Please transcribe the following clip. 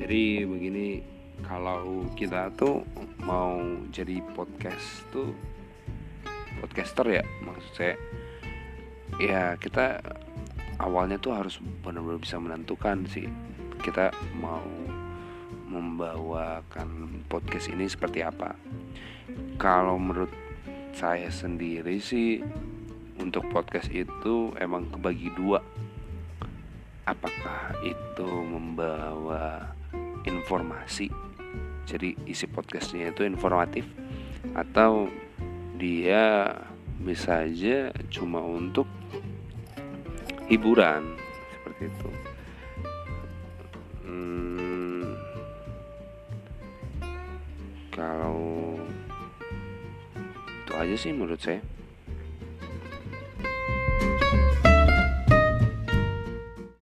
jadi begini kalau kita tuh mau jadi podcast tuh podcaster ya maksud saya ya kita awalnya tuh harus benar-benar bisa menentukan sih kita mau membawakan podcast ini seperti apa. Kalau menurut saya sendiri sih untuk podcast itu emang kebagi dua. Apakah itu membawa informasi. Jadi isi podcastnya itu informatif. Atau dia bisa aja cuma untuk hiburan seperti itu. Hmm, kalau itu aja sih menurut saya